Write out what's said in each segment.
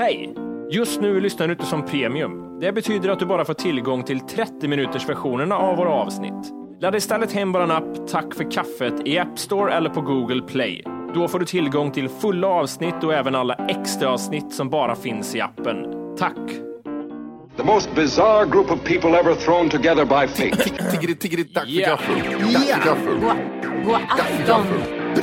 Hej! Just nu lyssnar du inte som premium. Det betyder att du bara får tillgång till 30 minuters versionerna av våra avsnitt. Ladda istället hem vår app Tack för kaffet i App Store eller på Google Play. Då får du tillgång till fulla avsnitt och även alla extra avsnitt som bara finns i appen. Tack! The most bizarre group of people ever thrown together by fate. Tiggeri, tiggeri, dack för Ja. gaffel. Dack för gaffel. God afton. Det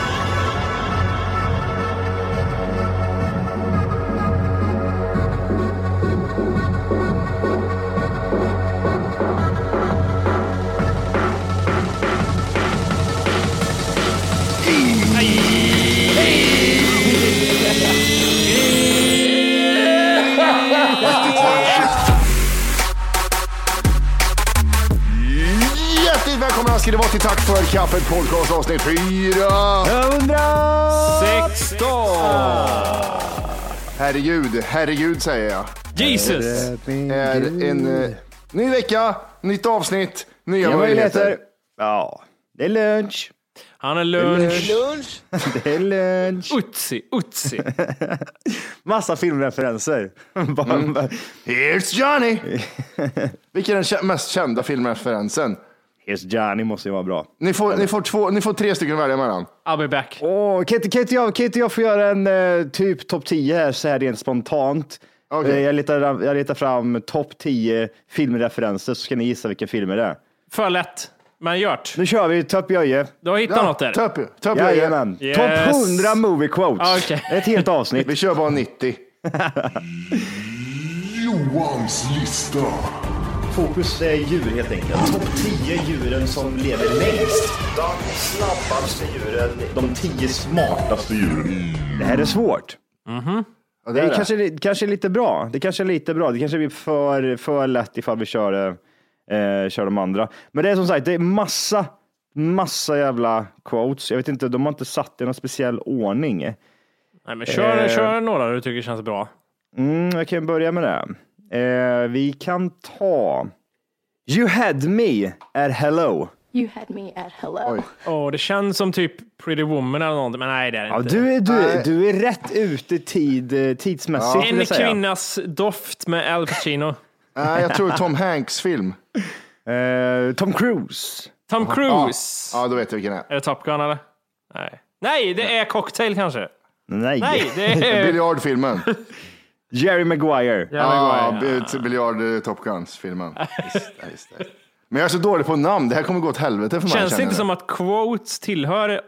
Hjärtligt välkomna ska det vara till Tack för kaffet podcast avsnitt 4. 16! Herregud, herregud säger jag. Jesus! Är en eh, ny vecka, nytt avsnitt, nya Nya möjligheter. möjligheter. Ja, det är lunch. Han är lunch. Det är lunch. Utsi, utsi. Massa filmreferenser. Bara- Mm. Here's Johnny! Vilken är den kä- mest kända filmreferensen? Here's Johnny måste ju vara bra. Ni får, ni får, två, ni får tre stycken att välja mellan. I'll be back. Åh, kan, inte, kan, inte jag, kan inte jag få göra en eh, typ topp 10 här så här rent spontant? Okej. Eh, jag, letar, jag letar fram topp 10 filmreferenser så ska ni gissa vilka filmer det är. För lätt. Men gjort. Nu kör vi Topp Jöje. Du har hittat något där? ta upp Jajamän. Yes. Topp 100 movie quotes. Ah, okej. Ett helt avsnitt. Vi kör bara 90. Johans lista. Fokus är djur helt enkelt. Topp 10 djuren som lever längst. De snabbaste djuren. De 10 smartaste djuren. Det här är svårt. Ja, Det är är det. kanske, kanske är lite bra. Det kanske är lite bra. Det kanske blir för, för lätt ifall vi kör, eh, kör de andra. Men det är som sagt, det är massa, massa jävla quotes. Jag vet inte, de har inte satt det i någon speciell ordning. Nej, men kör, Eh. kör några du tycker känns bra. Mm, jag kan börja med det. Eh, vi kan ta You had me at hello. You had me at hello. Oj. Åh, det känns som typ Pretty Woman eller någonting, men nej det är det Ja, inte. du, är, du, Nej. du är rätt ute tid, eh, tidsmässigt. vill En kvinnas doft med Al Pacino. Nej, jag tror Tom Hanks film. Eh, Tom Cruise. Tom Cruise. Ja, då vet jag vilken det är. Är det Top Gun eller? Nej. Nej, det är Cocktail kanske. Nej. Nej, det är... Biljardfilmen. Jerry Maguire. Ja, Maguire. bi- biljard eh, Top Guns-filmen. Det, det. Men jag är så dålig på namn. Det här kommer gå åt helvete för mig. Känns det inte som att quotes tillhör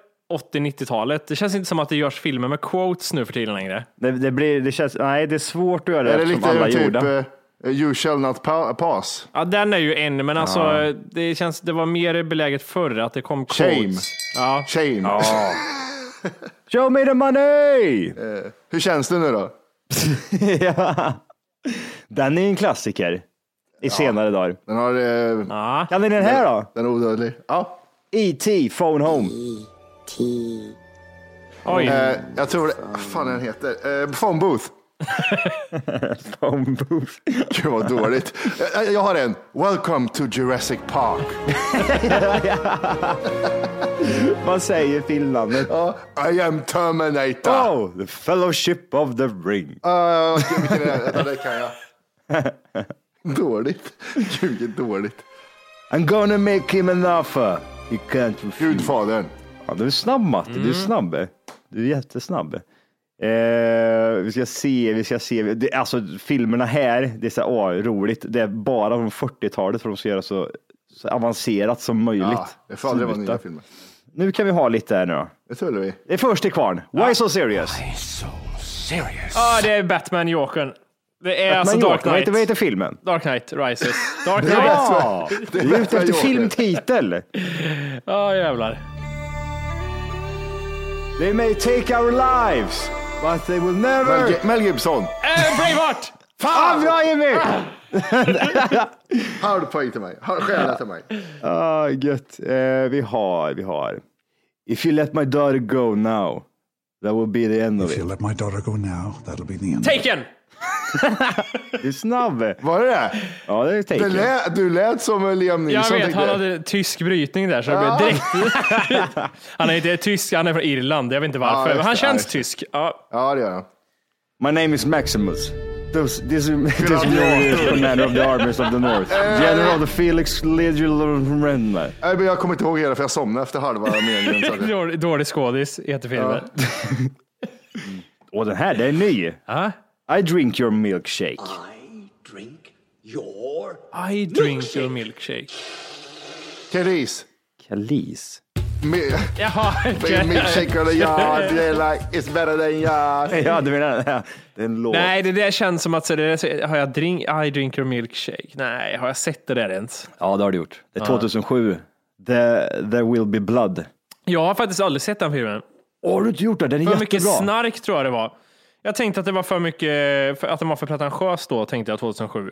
80-90-talet? Det känns inte som att det görs filmer med quotes nu för tiden längre. Det, det, blir, det känns, nej, det är svårt att göra Är det eftersom lite alla typ gjorda. eh, You shall not pa- pass? Ja, den är ju en, men alltså det känns, det var mer beläget förr att det kom Shame. quotes. Ja. Shame. Show me the money! Hur känns det nu då? ja. Den är en klassiker i senare dagar. Den har... Eh, Ja. Kan ni den här då? den är odödlig. Ja. E.T. Phone Home. Oj. Eh, jag tror det... Vad fan den heter? Eh, phone booth. Phone Booth. Gud vad dåligt. Eh, jag har en. Welcome to Jurassic Park. Vad säger filmnamnet? Ja, I am Terminator. Oh, the fellowship of the ring. Uh, är det? Det kan jag. Dåligt. Gud, vilket dåligt. I'm gonna make him an offer. He can't refuse. Gudfadern. Ja, du är snabb Matte, du är snabb. Du är jättesnabb. Eh, vi ska se, vi ska se. Det, alltså filmerna här, det är så här, åh, roligt. Det är bara från 40-talet för de ska göra så, så avancerat som möjligt. Ja, det får aldrig vara nya filmer. Nu kan vi ha lite här nu då. Det tror vi. Det är först till kvarn. Why so serious? Ja, det är Batman Jokern. Det är alltså Dark Joker, vad heter, vad Knight. heter filmen? Dark Knight Rises. Dark Knight. Ja, du är ute efter Joker. filmtitel. Ja, jävlar. They may take our lives, but they will Mel, never... Gi- Mel Gibson. Äh, Braveheart! Fan, bra Jimmy! Halv poäng till mig. Stjärna till mig. Ah, gött. Eh, vi har, vi har. If you let my daughter go now, that will be the end of If you it. let my daughter go now, that'll be the end. Taken! Du är snabb. Var det det? Ja, det är det taken. lät, du lät som Liam Jag Neeson. vet, tänkte han jag. hade tysk brytning där så det blev direkt. han är inte tysk, han är från Irland. Jag vet inte Ja, varför, just men han känns ja, tysk. Ja. Ja, det gör han. My name is Maximus. This, this, this is commander of the armies of the north. General of the Felix Legion. Nej, men Jag kommer inte ihåg hela för jag somnade efter halva meningen. Dålig, dålig skådis heter filmen. Och den här, den är ny. Ja. I drink your milkshake. I drink your milkshake. Keris. Kalis. Mi- Jaha, Milkshake yard, yeah, like it's better than yard. Ja, du menar ja, det är en låt. Nej, det där känns som att så det där, har jag drink, I drink your milkshake. Nej, har jag sett det där ens? Ja, det har du gjort. Det är 2007. The, there will be blood. Jag har faktiskt aldrig sett den filmen. Har du inte gjort det? Den är För mycket jättebra. snark tror jag det var. Jag tänkte att det var för mycket, för att den var för pretentiös då, tänkte jag 2007.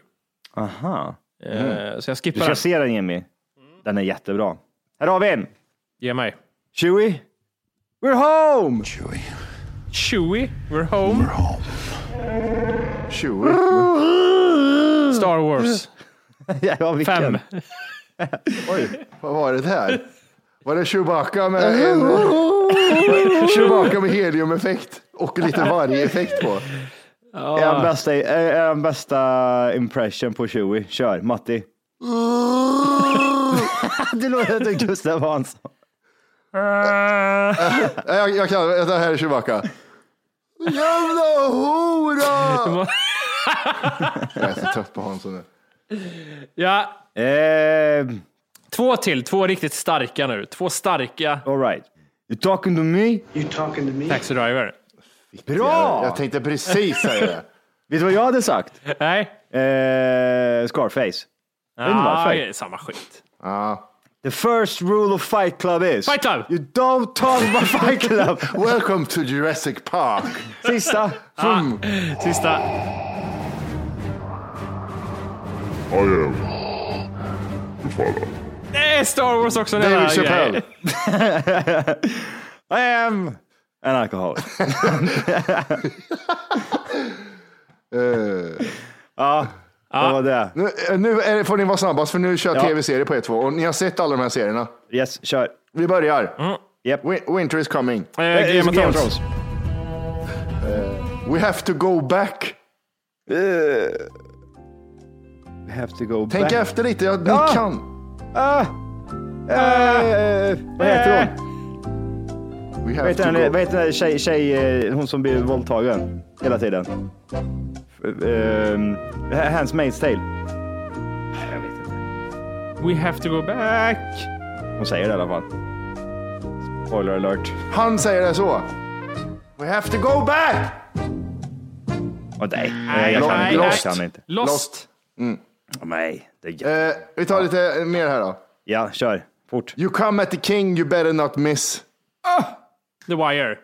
Aha. Eh, Så jag Du skippar ska den. se den Jimmy. Den är jättebra. Här har vi en. Ge mig. Chewie. We're home! Chewie, we're home. Chewie. Star Wars. ja, vilken? Fem. Oj, vad var det här? Var det Chewbacca med en Chewbacca med heliumeffekt och lite vargeffekt på? Är han bästa, är, är han bästa impression på Chewie? Kör, Matti. det låter som Gustav Hansson. Nej, Jag, jag kan, det här är Chewbacca. Jävla hora! Jag är så trött på Hansson nu. Ja, Eh, två till. Två riktigt starka nu. Två starka all right. You talking to me? Taxi Driver. Bra! Jag tänkte precis säga det. Vet du vad jag hade sagt? Nej. Eh, Scarface. Ah, det är samma skit. Ja. The first rule of Fight Club is Fight Club! You don't talk about Fight Club. Welcome to Jurassic Park. Sista. Ah, sista. I am the father. Det är Star Wars också. den David här Chappelle. grejen. I am an alcoholic. Eh, ja, vad var det? nu nu är, det- får ni vara snabbast för nu kör Ja. tv-serier på E2 och ni har sett alla de här serierna. Yes, kör. Vi börjar. Yep. Win- Winter is coming. Eh, Eh, Game of Thrones. We have to go back. Uh, we have to go Tänk back. efter lite, ja, ni Ja. kan. Ah, eh, vad heter hon? Vad heter go. vad heter den tjej, tjej, eh, hon som blir våldtagen hela tiden? Um, Hands Maid's Tale. Jag vet inte. We have to go back. Hon säger det i alla fall. Spoiler alert. Han säger det så. We have to go back! Åh, nej, nej, jag kan inte. Lost. kan inte. Lost. Åh, Nej, det är. Eh, vi tar lite mer här då. Ja, kör. Fort. You come at the king you better not miss. The Wire.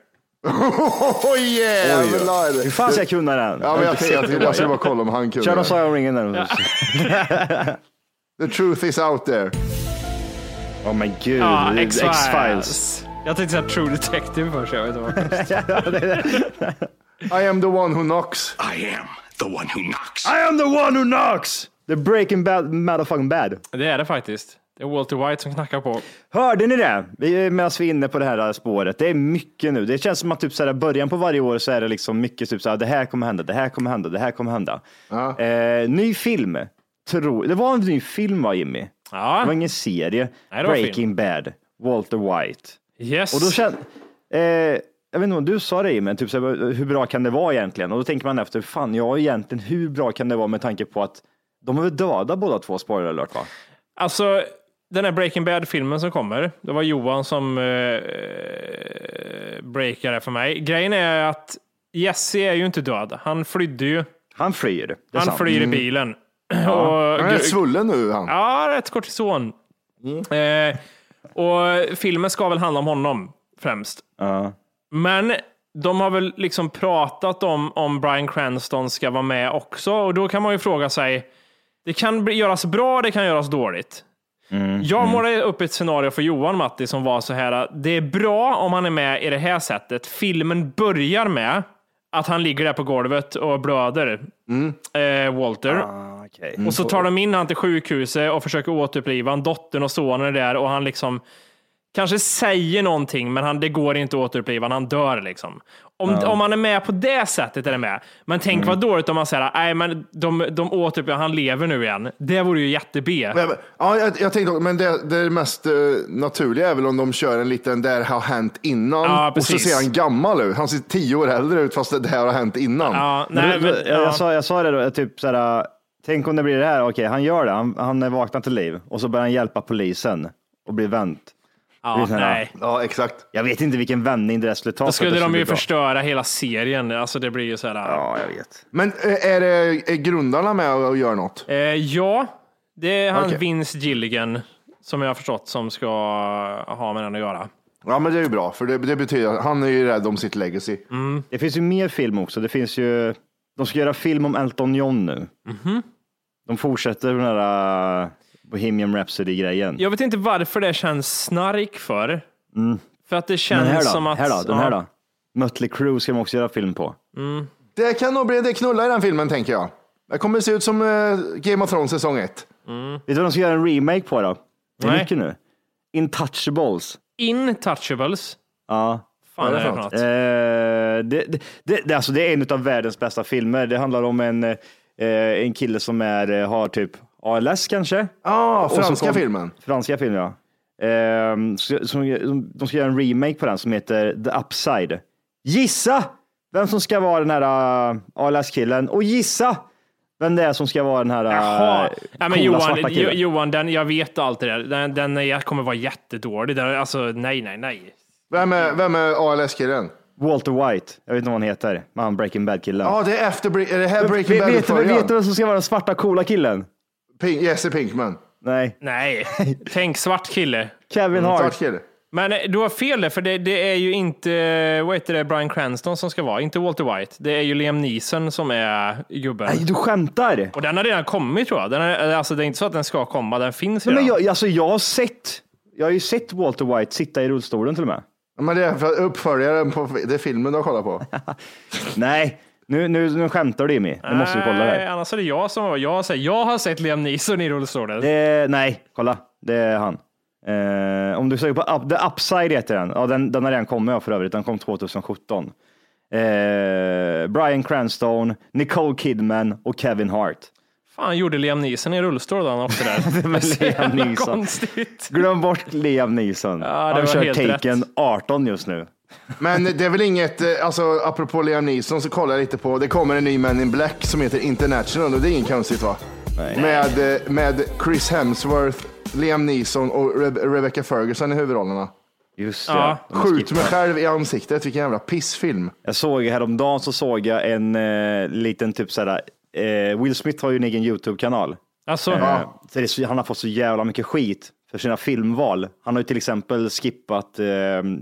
Oh jävlar! Hur fan ska jag kunna den? Ja, men jag, jag, jag skulle bara kolla om han kunde. Kör någon Sagan om ringen där. The truth is out there. Åh men gud. Är X-Files. X-Files. Jag tänkte säga True Detective först. Jag vet inte vad. I am the one who knocks. I am the one who knocks. I am the one who knocks! The breaking bad, motherfucking bad. Det är det faktiskt. Det är Walter White som knackar på. Hörde ni det? Vi- Medan vi är inne på det här spåret. Det är mycket nu. Det känns som att typ så här, början på varje år så är det liksom mycket typ så här, det här kommer hända, det här kommer hända, det här kommer hända. Ja. Eh, ny film tror, det var en ny film va Jimmy? Ja. Det var ingen serie. Nej, var Breaking film. Bad, Walter White. Yes. Och då kände, eh, jag vet inte om du sa det men typ så här, hur bra kan det vara egentligen? Och då tänker man efter, fan ja egentligen hur bra kan det vara med tanke på att de är väl döda båda två, spoiler alert va? Alltså, den här Breaking Bad-filmen som kommer, det var Johan som eh, breakade för mig. Grejen är att Jesse är ju inte död. Han flydde ju. Han flyr. Han sant. flyr i bilen. Och, Han är svullen nu han. Ja, rätt kortison. Eh, och filmen ska väl handla om honom främst. Ja. Men de har väl liksom pratat om om Bryan Cranston ska vara med också och då kan man ju fråga sig. Det kan göras bra, det kan göras dåligt. Jag målade upp ett scenario för Johan Matti som var så här. Det är bra om han är med i det här sättet. Filmen börjar med att han ligger där på golvet och blöder. Eh, Walter. Ah, okej. Och så tar de in han till sjukhuset och försöker återuppliva han. Dottern och sonen är där och han liksom kanske säger någonting, men han, det går inte att återuppliva han. Han dör liksom. Om, om man är med på det sättet är det med. Men tänk vad dåligt om man säger nej, men de, de återupplivar, han lever nu igen. Det vore ju jätte-B. Men, ja, jag, jag tänkte, men det, det mest eh, naturliga är väl om de kör en liten där har hänt innan Ja, och så ser han gammal ut. Han ser tio år äldre ut fast det där har hänt innan. Ja, Men nej, då- men, då- jag, ja. jag, sa, jag sa det då, typ såhär, tänk om det blir det här, okej han gör det, han, han vaknar till liv och så börjar han hjälpa polisen och blir vänt. Ja, här- nej. Ja, exakt. Jag vet inte vilken vändning det där skulle ta. Då skulle de ju bra. förstöra hela serien. Alltså det blir ju så här. Ja, jag vet. Men eh, är, det, är grundarna med och gör något? Eh, ja, det är han Okej. Vince Gilligan som jag har förstått som ska ha med den att göra. Ja, men det är ju bra, för det, det betyder att han är ju rädd om sitt legacy. Det finns ju mer film också. Det finns ju, de ska göra film om Elton John nu. Mhm. De fortsätter den här uh, Bohemian Rhapsody-grejen. Jag vet inte varför det känns snark för. För att det känns här då? som att... här då? Den här då? Mötley Crüe ska de också göra film på. Det kan nog bli det knulla i den filmen, tänker jag. Det kommer se ut som eh, Game of Thrones säsong 1. Vet du vad de ska göra en remake på då? Det är Nej. mycket nu. Intouchables. Intouchables. Ja. Fan är det för något? Eh, det, det, det, det, alltså det är en av världens bästa filmer. Det handlar om en, eh, en kille som är, eh, har typ ALS kanske. Ja, så franska kom- filmen. Franska film, ja. Ehm, så, så, de ska göra en remake på den som heter The Upside. Gissa vem som ska vara den här uh, ALS-killen och gissa vem det är som ska vara den här uh, Jaha. Ja, men coola Johan, svarta Jo-. Johan den, jag vet allt det där. Den, den kommer vara jättedålig. Den, alltså, nej, nej, nej. Vem är, vem är ALS-killen? Walter White, jag vet inte vad han heter, men han Breaking Bad-killen. Ja, det är efter är det här Breaking Bad vet, du- vet du vem som ska vara den svarta coola killen? Pink, Jesse Pinkman. Nej, Nej, tänk svart kille. Kevin Hart. Svart kille. Men eh, du har fel där, för det, det är ju inte vad heter det, Bryan Cranston som ska vara, inte Walter White. Det är ju Liam Neeson som är gubben. Nej, du skämtar. Och den har redan kommit tror jag. Den är, alltså, det är inte så att den ska komma, den finns Nej, redan. men jag, alltså, jag har sett, jag har ju sett Walter White sitta i rullstolen till och med. Men det är för uppföljaren på det är filmen du har kollat på. Nej, nu, nu, nu skämtar du Jimmy. Nu måste vi kolla det här. annars är det jag som var. Jag har sett, jag har sett Liam Neeson i rullstolen. Det, nej, kolla. Det är han. Eh, om du söker på up, The Upside heter den. Ja, den, den har redan kommit ja, för övrigt. Den kom 2017. Eh, Brian Cranston, Nicole Kidman och Kevin Hart. Fan, gjorde Liam Neeson i rullstol då han åkte där? Det var Så Liam Neeson. konstigt. Glöm bort Liam Neeson. det han kör Taken rätt. 18 just nu. Men det är väl inget, eh, alltså apropå Liam Neeson så kollar jag lite på, det kommer en ny Man in Black som heter International och det är inget konstigt va? Med, eh, med Chris Hemsworth, Liam Neeson och Re- Rebecca Ferguson i huvudrollerna. Just det. Ja. Skjut mig själv i ansiktet, vilken jävla pissfilm. Jag såg häromdagen så såg jag en eh, liten typ såhär, eh, Will Smith har ju en egen YouTube-kanal. Alltså, Eh, så det han har fått så jävla mycket skit för sina filmval. Han har ju till exempel skippat eh,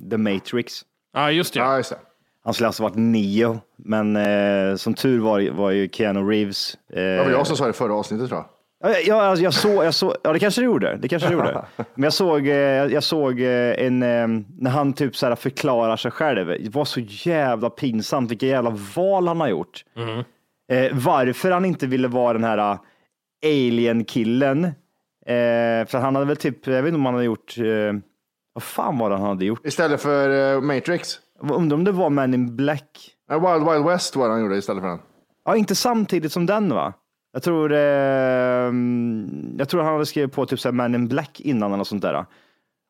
The Matrix. Ja just det. Ja, just det. Han skulle alltså varit nio, men eh, som tur var, var ju Keanu Reeves. Eh, väl jag som sa det förra avsnittet tror jag. Ja, jag, alltså, jag såg, jag såg, ja det kanske det gjorde. Det kanske det gjorde. Men jag såg, eh, jag såg eh, en, eh, när han typ så här förklarar sig själv. Det var så jävla pinsamt vilka jävla val han har gjort. Eh, varför han inte ville vara den här alien-killen. Eh, för han hade väl typ, jag vet inte om han hade gjort, eh, vad fan var det han hade gjort? Istället för eh, Matrix. Undrar om det var Man in Black. Eh, Wild Wild West var det han gjorde istället för den. Ja, inte samtidigt som den va? Jag tror, eh, jag tror han hade skrivit på typ så här Man in Black innan eller något sånt där.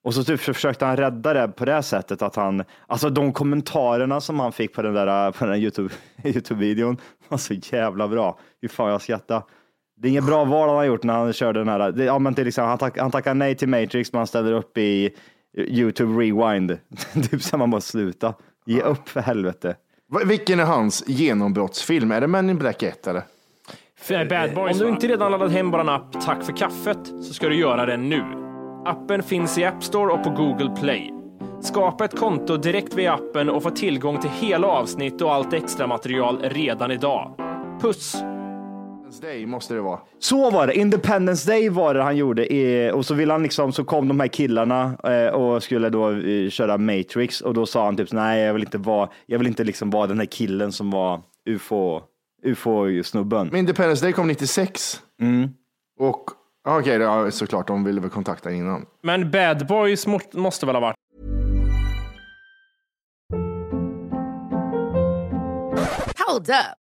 Och så typ försökte han rädda det på det sättet att han, alltså de kommentarerna som han fick på den där, på den YouTube, YouTube-videon var så jävla bra. Hur fan jag skrattade. Det är inget bra val han har gjort när han körde den här, det, ja men till exempel, han, tack, han tackar nej till Matrix men han ställer upp i YouTube Rewind. typ så man bara sluta, ge upp för helvete. Vilken är hans genombrottsfilm? Är det Men in Black 1 eller? Bad Boys, Om du inte redan laddat hem vår app Tack för kaffet så ska du göra det nu. Appen finns i App Store och på Google Play. Skapa ett konto direkt via appen och få tillgång till hela avsnitt och allt extra material redan idag. Puss! Day måste det vara. Så var det, Independence Day var det han gjorde i, och så ville han liksom, så kom de här killarna eh, och skulle då eh, köra Matrix och då sa han typ nej jag vill inte vara, jag vill inte liksom vara den här killen som var ufo, ufo-snubben. Men Independence Day kom 96. Mm. Och ja, okej, ja, såklart, de ville väl kontakta innan. Men Bad Boys må- måste väl ha varit Hold up.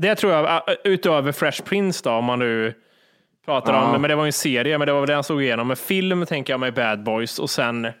Det tror jag, ä, utöver Fresh Prince då, om man nu pratar Ja. om, men det var ju en serie, men det var väl den jag såg igenom. Men film tänker jag med Bad Boys och sen, eh,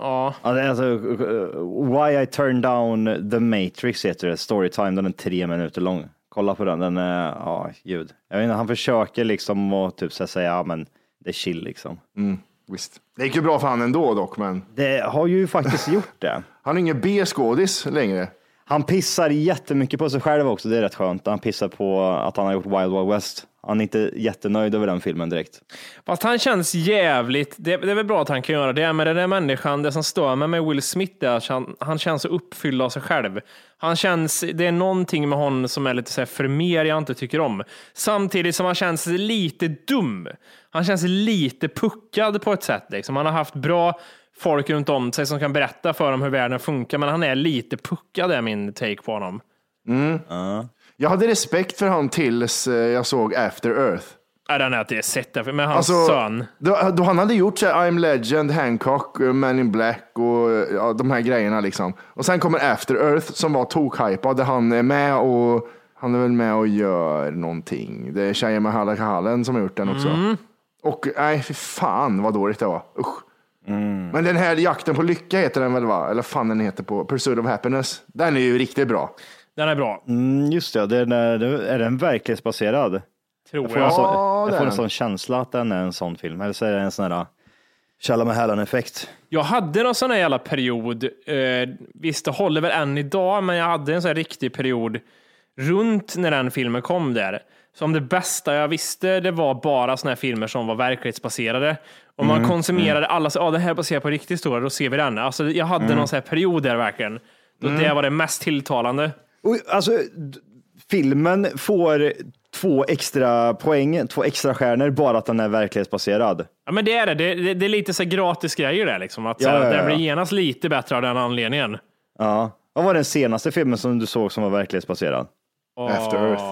ja. Ja, det är alltså, uh, Why I Turned Down The Matrix heter det, Storytime, den är tre minuter lång. Kolla på den, den är, ja, gud. Jag vet inte, han försöker liksom att typ så säga, ja men det är chill liksom. Mm, visst. Det gick ju bra för han ändå dock, men Det har ju faktiskt gjort det. han är ingen B-skådis längre. Han pissar jättemycket på sig själv också, det är rätt skönt. Han pissar på att han har gjort Wild Wild West. Han är inte jättenöjd över den filmen direkt. Fast han känns jävligt, det, det är väl bra att han kan göra det, men den där människan, det som stör mig med Will Smith är att han, han känns så uppfylld av sig själv. Han känns, det är någonting med honom som är lite så här för mer jag inte tycker om. Samtidigt som han känns lite dum. Han känns lite puckad på ett sätt. Liksom. Han har haft bra folk runt om sig som kan berätta för dem hur världen funkar, men han är lite puckad är min take på honom. Mm. Jag hade respekt för honom tills eh, jag såg After Earth. Ja, den har jag inte sett, därför- men hans Alltså, son. Då, då han hade gjort så här, I'm Legend, Hancock, eh, Man in Black och eh, ja, de här grejerna liksom. Och sen kommer After Earth som var tokhypad där han är med och han är väl med och gör någonting. Det är Shia Mahalakalen som har gjort den också. Mm. Och nej, för fan vad dåligt det var. Usch. Men den här Jakten på lycka heter den väl va? Eller fan den heter på Pursuit of Happiness. Den är ju riktigt bra. Den är bra. Mm, just det, den är, är den verklighetsbaserad? Tror jag får, jag. en, sån, Ja, jag får en sån känsla att den är en sån film. Eller så är det en sån här Tjalla med hälen-effekt. Jag hade någon sån här jävla period, eh, visst det håller väl än idag, men jag hade en sån här riktig period runt när den filmen kom där. Som det bästa jag visste, det var bara såna här filmer som var verklighetsbaserade. Om man Mm, konsumerade alla, så, ja det här är baserat på riktig historia, då ser vi den. Alltså jag hade Mm. någon sån här period där verkligen. Då Mm. Det var det mest tilltalande. Och, alltså, filmen får två extra poäng, två extra stjärnor bara att den är verklighetsbaserad. Ja men det är det, det, det, det är lite så gratis grejer där liksom. Att Ja, ja, ja. det blir genast lite bättre av den anledningen. Ja. Vad var den senaste filmen som du såg som var verklighetsbaserad? After Earth.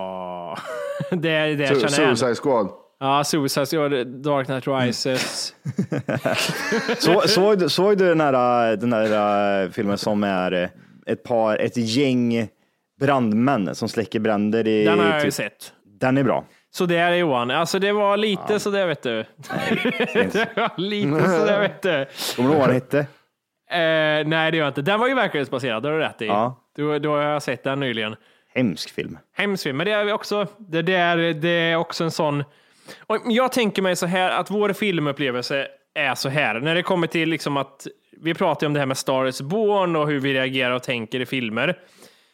Det är det jag Su- känner. Suicide Squad. Ja, Suicide Squad, Dark Knight Rises. Så, såg, du- såg du den här, den här eh, filmen som är eh, ett par, ett gäng brandmän som släcker bränder i... Den har jag ju typ- sett. Den är bra. Så det är Johan. Alltså det var lite så där vet du. det var lite så där vet du. Kommer du ihåg vad den hette? nej, det gör jag inte. Den var ju verklighetsbaserad, det har du rätt i. Ja. Då, då har jag sett den nyligen. Hemsk film. Hemsk film, men det är också, det, det, är, det är också en sån... Och jag tänker mig så här att vår filmupplevelse är så här, när det kommer till liksom att vi pratar om det här med Star is Born och hur vi reagerar och tänker i filmer.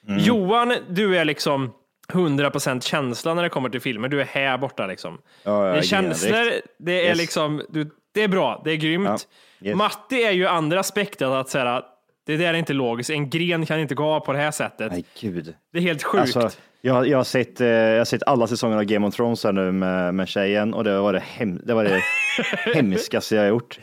Mm. Johan, du är liksom 100% känsla när det kommer till filmer. Du är här borta liksom. Jag det är känslor, direkt. det är Yes. liksom, du, det är bra, det är grymt. Ja, yes. Matti är ju andra aspektet att säga det där är inte logiskt. En gren kan inte gå av på det här sättet. Nej, gud. Det är helt sjukt. Alltså, jag, jag, har sett, eh, jag har sett alla säsonger av Game of Thrones här nu med, med tjejen och det var det, hem, det, var det hemskaste jag har gjort.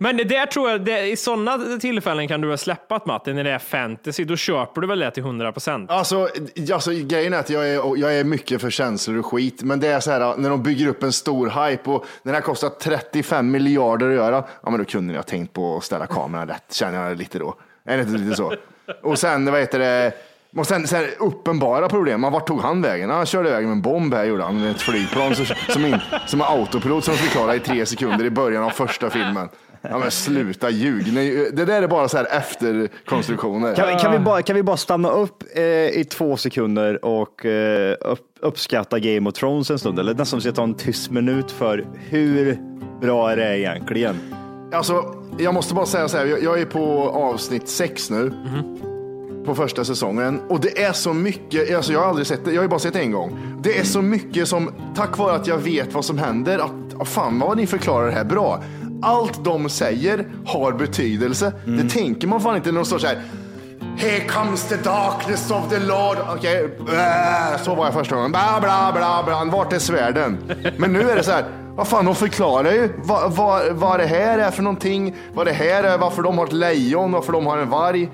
Men det där tror jag, det, i sådana tillfällen kan du ha släppat Matti, när det är fantasy, då köper du väl det till 100 procent. Alltså, alltså grejen är att jag är, jag är mycket för känslor och skit, men det är så här när de bygger upp en stor hype och när det här kostar 35 miljarder att göra, ja men då kunde ni ha tänkt på att ställa kameran rätt, känner jag lite då. Är det inte lite så? Och sen, vad heter det, och sen, sen uppenbara problem. Vart tog han vägen? Han körde iväg med en bomb här gjorde han, med ett flygplan som, som, in, som är autopilot som förklarar i tre sekunder i början av första filmen. Ja men sluta ljug. Nej, Det där är bara så här efterkonstruktioner. Kan, vi- kan, vi bara, kan vi bara stanna upp eh, i två sekunder och eh, upp, uppskatta Game of Thrones en stund? Eller nästan så jag ta en tyst minut för hur bra är det egentligen? Alltså, jag måste bara säga så här, jag, jag är på avsnitt sex nu. På första säsongen. Och det är så mycket, alltså jag har aldrig sett det, jag har ju bara sett det en gång. Det är så mycket som, tack vare att jag vet vad som händer, att fan vad ni förklarar det här bra. Allt de säger har betydelse. Det tänker man fan inte när de står så här. Here comes the darkness of the Lord. Okej, äh, så var jag första gången. Bla, bla, bla, bla. Vart är svärden? Men nu är det så här. Vad fan, de förklarar ju vad, vad, vad det här är för någonting. Vad det här är, varför de har ett lejon, varför de har en varg.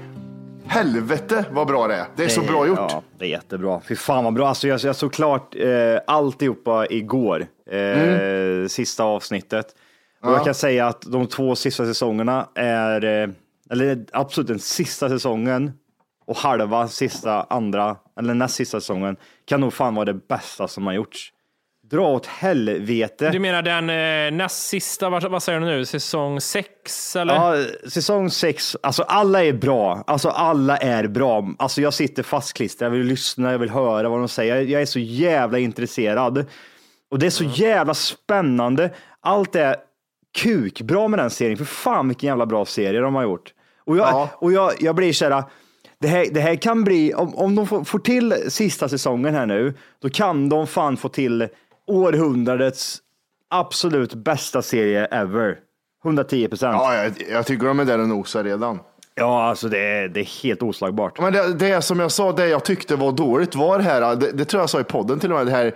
Helvete vad bra det är. Det är så bra gjort. Ja, det är jättebra. Fy fan vad bra. Alltså, jag, jag såg klart eh, alltihopa igår, eh, sista avsnittet. Och Ja. jag kan säga att de två sista säsongerna är, eh, eller absolut den sista säsongen och halva sista andra, eller näst sista säsongen, kan nog fan vara det bästa som har gjorts. Dra åt helvete. Du menar den eh, näst sista, vad, vad säger du nu, säsong sex eller? Ja, säsong sex, alltså alla är bra. Alltså alla är bra. Alltså jag sitter fastklistrad, jag vill lyssna, jag vill höra vad de säger. Jag är så jävla intresserad. Och det är så jävla spännande. Allt är kukbra med den serien. För fan vilken jävla bra serie de har gjort. Och jag, och jag, jag blir så här, det här, det här kan bli, om, om de får, får till sista säsongen här nu, då kan de fan få till århundradets absolut bästa serie ever. 110 procent. Ja, jag, jag tycker de är där och nosar redan. Ja, alltså det är, det är helt oslagbart. Men det, det som jag sa, det jag tyckte var dåligt var det här, det, det tror jag sa i podden till och med, det här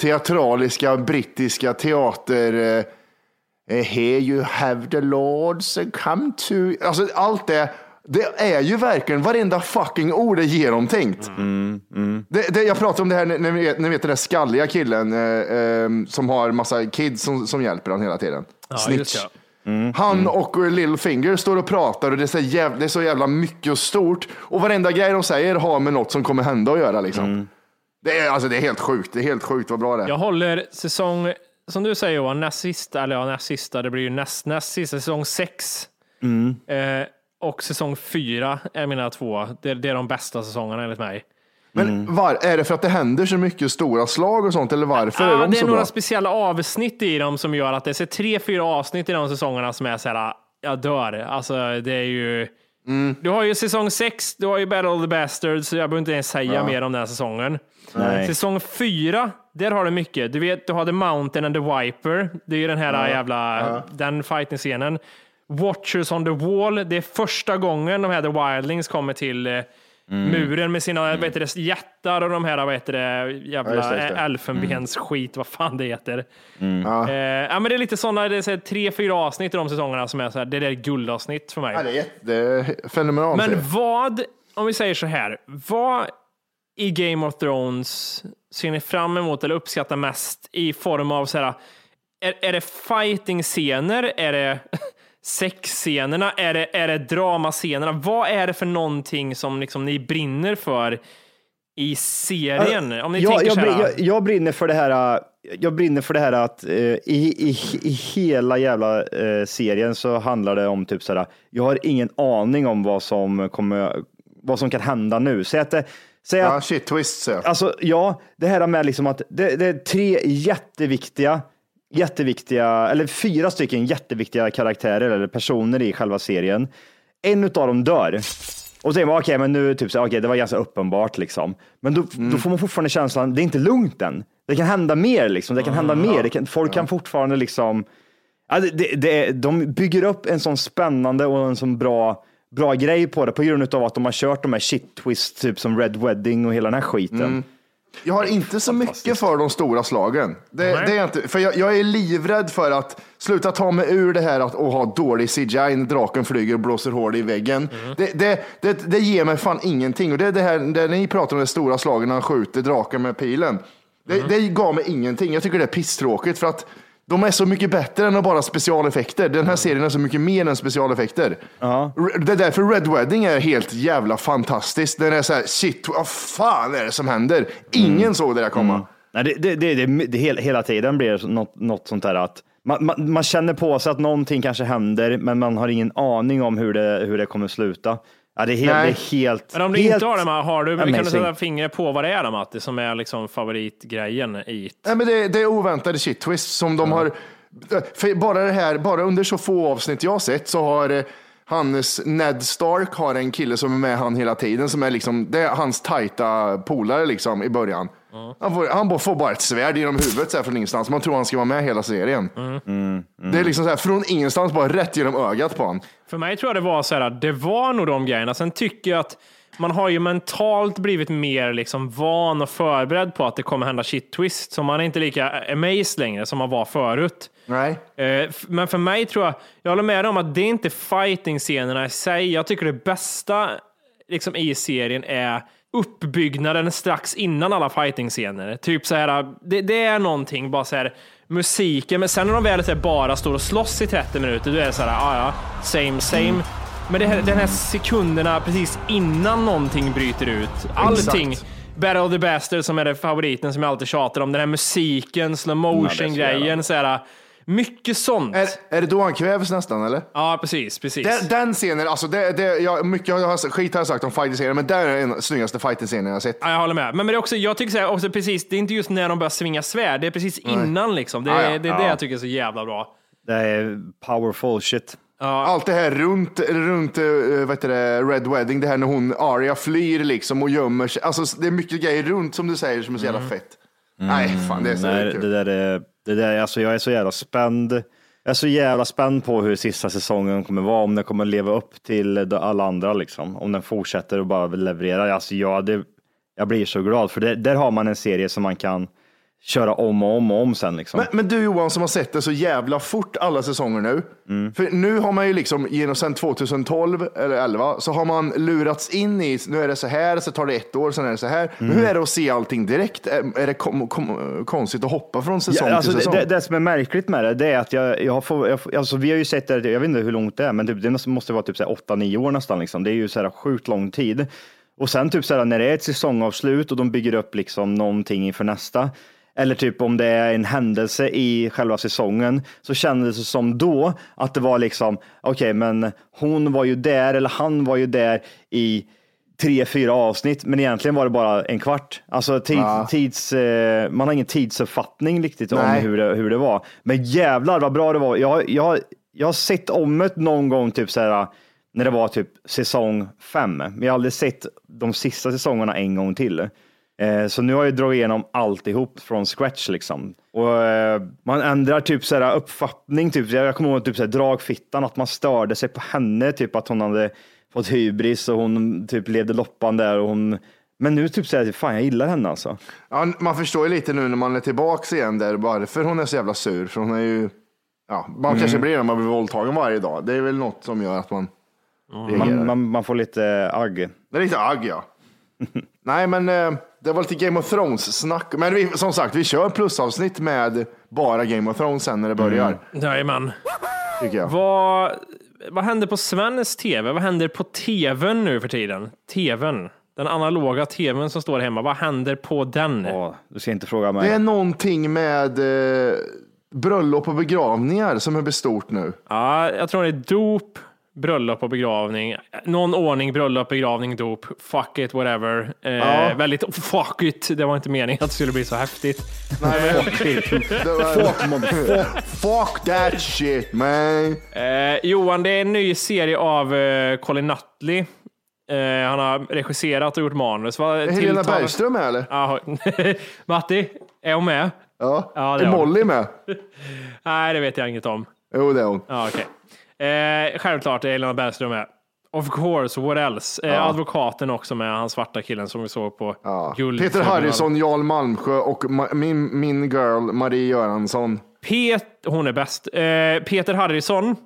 teatraliska brittiska teater, eh, eh, here you have the lords come to, alltså allt det, det är ju verkligen varenda fucking ord är genomtänkt. Det, det, jag pratar om det här, när ni vet, ni vet den där skalliga killen eh, eh, som har massa kids som, som hjälper honom hela tiden. Ja, Snitch. just det. Han och Littlefinger står och pratar och det är, så jävla, det är så jävla mycket och stort. Och varenda grej de säger har med något som kommer hända att göra. Liksom. Det, är, alltså, det är helt sjukt. Det är helt sjukt vad bra det är. Jag håller säsong, som du säger Johan, näst sista, eller ja, näst sista, det blir ju näst, näst sista, säsong sex. Eh, och säsong fyra är mina två. Det, det är de bästa säsongerna enligt mig. Men var, är det för att det händer så mycket stora slag och sånt eller varför Ja, är de det är så några bra? speciella avsnitt i dem som gör att det är så tre, fyra avsnitt i de säsongerna som är så här, jag dör. Alltså det är ju, Mm. du har ju säsong sex, du har ju Battle of the Bastards, så jag behöver inte ens säga Ja. mer om den här säsongen. Nej. Säsong fyra, där har du mycket. Du vet, du har The Mountain and the Viper. Det är ju den här Ja. jävla, Ja. den fighting-scenen. Watchers on the Wall, det är första gången de här The Wildlings kommer till eh, Mm. muren med sina vad det, jättar och de här vad heter det, jävla Ja, just det, just det. elfenbens skit, vad fan det heter. Ja. Eh, ja, men det är lite sådana, det är så här, tre, fyra avsnitt i de säsongerna som är så här, det är guldavsnitt för mig. Ja, det är, jätte- det är fenomenalt. Men vad, om vi säger så här, vad i Game of Thrones ser ni fram emot eller uppskattar mest i form av så här, är, är det fighting-scener? Är det sexscenerna? Är det, är det dramascenerna? Vad är det för någonting som liksom ni brinner för i serien? Om ni jag, tänker jag, så här, jag, jag brinner för det här jag brinner för det här att eh, i, i, i hela jävla eh, serien så handlar det om typ sådär, jag har ingen aning om vad som kommer, vad som kan hända nu. Säg att det, säg att, Ja, shit twist så. Alltså ja, det här med liksom att det, det är tre jätteviktiga, jätteviktiga, eller fyra stycken jätteviktiga karaktärer eller personer i själva serien. En utav dem dör. Och så säger man okej, men nu typ så, okej, det var ganska uppenbart liksom. Men då, då får man fortfarande känslan, det är inte lugnt än. Det kan hända mer liksom, det kan hända mer. Det kan, folk kan fortfarande liksom, ja, det, det, det, de bygger upp en sån spännande och en sån bra bra grej på det på grund av att de har kört de här shit twist, typ som Red Wedding och hela den här skiten. Mm. Jag har inte så mycket för de stora slagen. Det, det är jag inte, för jag, jag är livrädd för att sluta ta mig ur det här att att ha dålig CGI när draken flyger och blåser hål i väggen. Det, det, det, det ger mig fan ingenting. Och det är det här, det ni pratar om de stora slagen när han skjuter draken med pilen. Det, det gav mig ingenting. Jag tycker det är pisstråkigt för att de är så mycket bättre än att bara specialeffekter. Den här serien är så mycket mer än specialeffekter. R- Det är därför Red Wedding är helt jävla fantastiskt. Den är så här, shit, vad fan är det som händer? Ingen såg det där komma. Nej, det, det, det, det, det, hela, hela tiden blir det något, något sånt där att man, man, man känner på sig att någonting kanske händer, men man har ingen aning om hur det, hur det kommer sluta. Ja, det, är helt, det är helt... Men om du helt inte har det, har du, kan du sätta fingret på vad det är då, Matti, som är liksom favoritgrejen i Nej, men det, det är oväntade shit twist som de har. För bara det här, bara under så få avsnitt jag har sett så har eh, hans Ned Stark har en kille som är med han hela tiden som är liksom, det är hans tajta polare liksom i början. Han, får, han bara får bara ett svärd genom huvudet så här från ingenstans. Man tror han ska vara med hela serien. Det är liksom så här från ingenstans bara rätt genom ögat på honom. För mig tror jag det var så här, det var nog de grejerna. Sen tycker jag att man har ju mentalt blivit mer liksom van och förberedd på att det kommer hända shit twist, så man är inte lika amazed längre som man var förut. Nej. Eh, Men för mig tror jag, jag håller med om att det är inte fighting-scenerna i sig. Jag tycker det bästa liksom, i serien är uppbyggnaden strax innan alla fighting-scener. Typ så här, det, det är någonting, bara så här, musiken, men sen när de väl så här, bara står och slåss i 30 minuter, då är det så här, ah, ja, same same. Men det här, den här sekunderna precis innan någonting bryter ut, allting. Exakt. Battle of the Bastard som är det favoriten som jag alltid tjatar om, den här musiken, slow motion grejen, så här, mycket sånt. Är, är det då han kvävs nästan eller? Ja, precis, precis. Den, den scenen, alltså det, det, jag, mycket jag har, skit har jag sagt om fighting-serien, men där är den snyggaste fighting-scenen jag har sett. Ja, jag håller med. Men, men det är också, jag tycker så här, också precis, det är inte just när de börjar svinga svärd, det är precis innan liksom. Det, är- Ja, ja. det är det Ja. jag tycker är så jävla bra. Det är powerful shit. Allt det här runt, runt eh, vad heter det, Red Wedding, det här när hon, Arya flyr liksom och gömmer sig. Alltså det är mycket grejer runt som du säger som är så jävla fett. Nej, fan det är så Nej, kul. det där är, det där, alltså jag är så jävla spänd. Jag är så jävla spänd på hur sista säsongen kommer vara, om den kommer leva upp till alla andra liksom. Om den fortsätter och bara leverera. Alltså jag, det, jag blir så glad, för det, där har man en serie som man kan köra om och om och om sen liksom. Men, men du Johan som har sett det så jävla fort alla säsonger nu. Mm. För nu har man ju liksom genom sen 2012 eller 11 så har man lurats in i, nu är det så här, så tar det ett år, sen är det så här. Mm. hur är det att se allting direkt? Är, är det kom, kom, konstigt att hoppa från säsong Ja, alltså till säsong? det, det, det som är märkligt med det, det är att jag, jag, får, jag får, alltså vi har ju sett det, jag vet inte hur långt det är, men typ, det måste vara typ 8-9 år nästan. Liksom. Det är ju så här sjukt lång tid. Och sen typ så här, när det är ett säsongavslut och de bygger upp liksom någonting inför nästa, eller typ om det är en händelse i själva säsongen, så kändes det som då att det var liksom, okej, men hon var ju där, eller han var ju där i tre, fyra avsnitt, men egentligen var det bara en kvart. Alltså tid, Ja. tids, eh, man har ingen tidsuppfattning riktigt om Nej. hur det, hur det var. Men jävlar vad bra det var. Jag, jag, jag har sett om det någon gång, typ så här, när det var typ säsong fem. Men jag har aldrig sett de sista säsongerna en gång till. Eh, Så nu har jag dragit igenom alltihop från scratch liksom. Och eh, man ändrar typ så här uppfattning, typ. Jag kommer ihåg typ så här dragfittan, att man störde sig på henne, typ att hon hade fått hybris och hon typ levde loppan där och hon men nu typ säger jag, fan jag gillar henne alltså. Ja, man förstår ju lite nu när man är tillbaks igen där varför hon är så jävla sur. För hon är ju, ja, man kanske Mm. blir det när man blir våldtagen varje dag. Det är väl något som gör att man reagerar. Man, man, man får lite agg. Det är lite agg ja. Nej men eh, det var lite Game of Thrones-snack. Men vi, som sagt, vi kör plusavsnitt med bara Game of Thrones sen när det börjar. Jajamän. Tycker jag. Vad, vad händer på svensk tv? Vad händer på tvn nu för tiden? TVn. Den analoga tvn som står hemma, vad händer på den? Åh, du ska inte fråga mig. Det är någonting med eh, bröllop och begravningar som är bestort nu. Ja, jag tror det är dop, bröllop och begravning. Någon ordning, bröllop, begravning, dop. Fuck it, whatever. Eh, Ja. Väldigt fuck it. Det var inte meningen att det skulle bli så häftigt. Nej, men- Fuck it. Fuck, fuck, that shit man. Eh, Johan, det är en ny serie av eh, Colin Nutley. Eh, han har regisserat och gjort manus. Vad Är Helena tilltalar- Bergström med eller? Ja, Matti, är hon med? Ja. Ja, det är är hon. Molly med? Nej, det vet jag inget om. Jo, det är hon. Ja, okej. Eh, självklart är Helena Bergström med. Of course, what else? Eh, Ja. Advokaten också med, han svarta killen som vi såg på Ja. Guld. Peter Harrison, Jarl Malmsjö och ma- min, min girl Marie Göransson. Pet, hon är bäst. Eh, Peter Harrison.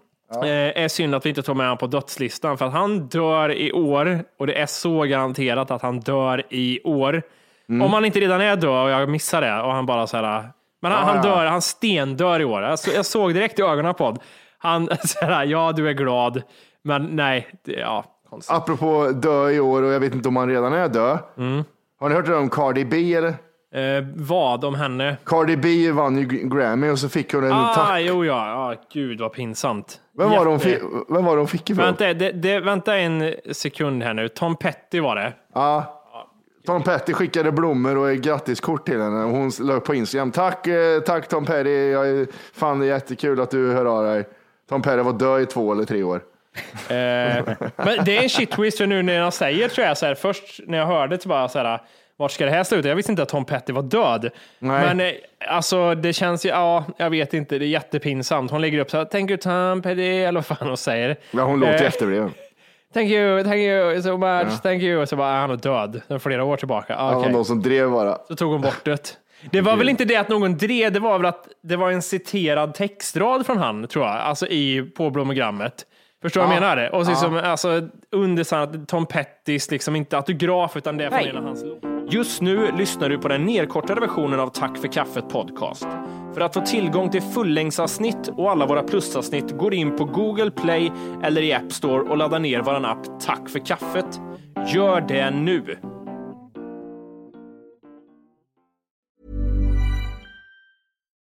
Eh, är synd att vi inte tog med honom på dödslistan för att han dör i år och det är så garanterat att han dör i år. Mm. Om han inte redan är död och jag missar det och han bara så här. Men han, Ja, han ja. dör, han stendör i år. Jag, så, jag såg direkt i ögonen på honom. Han här, ja du är glad, men nej, det, ja. konstigt. Apropå dö i år och jag vet inte om han redan är död. Mm. Har ni hört det om Cardi B eller? Eh, vad om henne? Cardi B vann ju Grammy och så fick hon en Ah, tack. jo ja, ah, gud vad pinsamt. Vem var, de fick, vem var de fick ifrån? Vänta, det, det, vänta en sekund här nu. Tom Petty var det. Ja. Tom Petty skickade blommor och grattiskort till henne. Hon la upp på Instagram. Tack, eh, tack Tom Petty. Jag fan det är jättekul att du hör av dig. Tom Petty var död i två eller tre år. Eh, men det är en shit twist för nu när jag säger tror jag så här, först när jag hörde så bara så här, vart ska det här sluta? Jag visste inte att Tom Petty var död. Nej. Men eh, alltså det känns ju, ja, jag vet inte, det är jättepinsamt. Hon lägger upp så här, thank you Tom Petty, eller vad fan hon säger. Ja, hon låter Eh, efterbliven. Thank you, thank you so much, Ja. thank you. Och så bara, han är död. Var flera år tillbaka. Ah, Det var okej. någon som drev bara. Så tog hon bort det. Det var väl inte det att någon drev, det var väl att det var en citerad textrad från han, tror jag, alltså i, på blomogrammet. Förstår du vad jag Ja. menar? Och så Ja. liksom, alltså, under Tom Pettys, liksom inte autograf, utan det är från Nej. en av hans Just nu lyssnar du på den nedkortade versionen av Tack för kaffet podcast. För att få tillgång till fullängdsavsnitt och alla våra plusavsnitt går in på Google Play eller i App Store och laddar ner vår app Tack för kaffet. Gör det nu!